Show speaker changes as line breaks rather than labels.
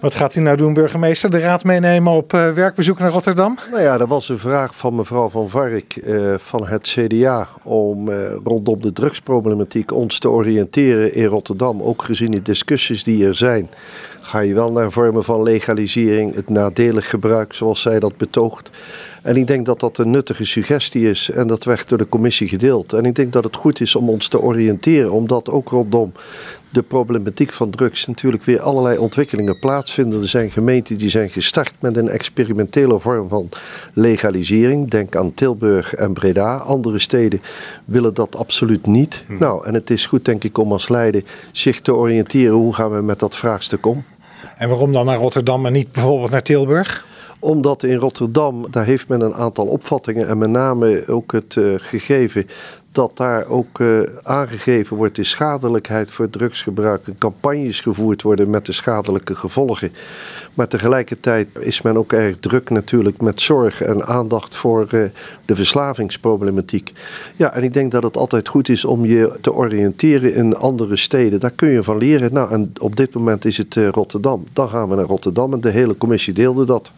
Wat gaat u nou doen, burgemeester? De raad meenemen op uh, werkbezoek naar Rotterdam?
Nou ja, er was een vraag van mevrouw Van Vark uh, van het CDA om uh, rondom de drugsproblematiek ons te oriënteren in Rotterdam. Ook gezien de discussies die er zijn, ga je wel naar vormen van legalisering, het nadelig gebruik zoals zij dat betoogt. En ik denk dat dat een nuttige suggestie is en dat werd door de commissie gedeeld. En ik denk dat het goed is om ons te oriënteren, omdat ook rondom de problematiek van drugs natuurlijk weer allerlei ontwikkelingen plaatsvinden. Er zijn gemeenten die zijn gestart met een experimentele vorm van legalisering. Denk aan Tilburg en Breda. Andere steden willen dat absoluut niet.
Hmm.
Nou, en het is goed denk ik om als Leiden zich te oriënteren hoe gaan we met dat vraagstuk om.
En waarom dan naar Rotterdam en niet bijvoorbeeld naar Tilburg?
Omdat in Rotterdam, daar heeft men een aantal opvattingen en met name ook het uh, gegeven dat daar ook uh, aangegeven wordt de schadelijkheid voor drugsgebruik en campagnes gevoerd worden met de schadelijke gevolgen. Maar tegelijkertijd is men ook erg druk natuurlijk met zorg en aandacht voor uh, de verslavingsproblematiek. Ja, en ik denk dat het altijd goed is om je te oriënteren in andere steden. Daar kun je van leren. Nou, en op dit moment is het Rotterdam. Dan gaan we naar Rotterdam en de hele commissie deelde dat.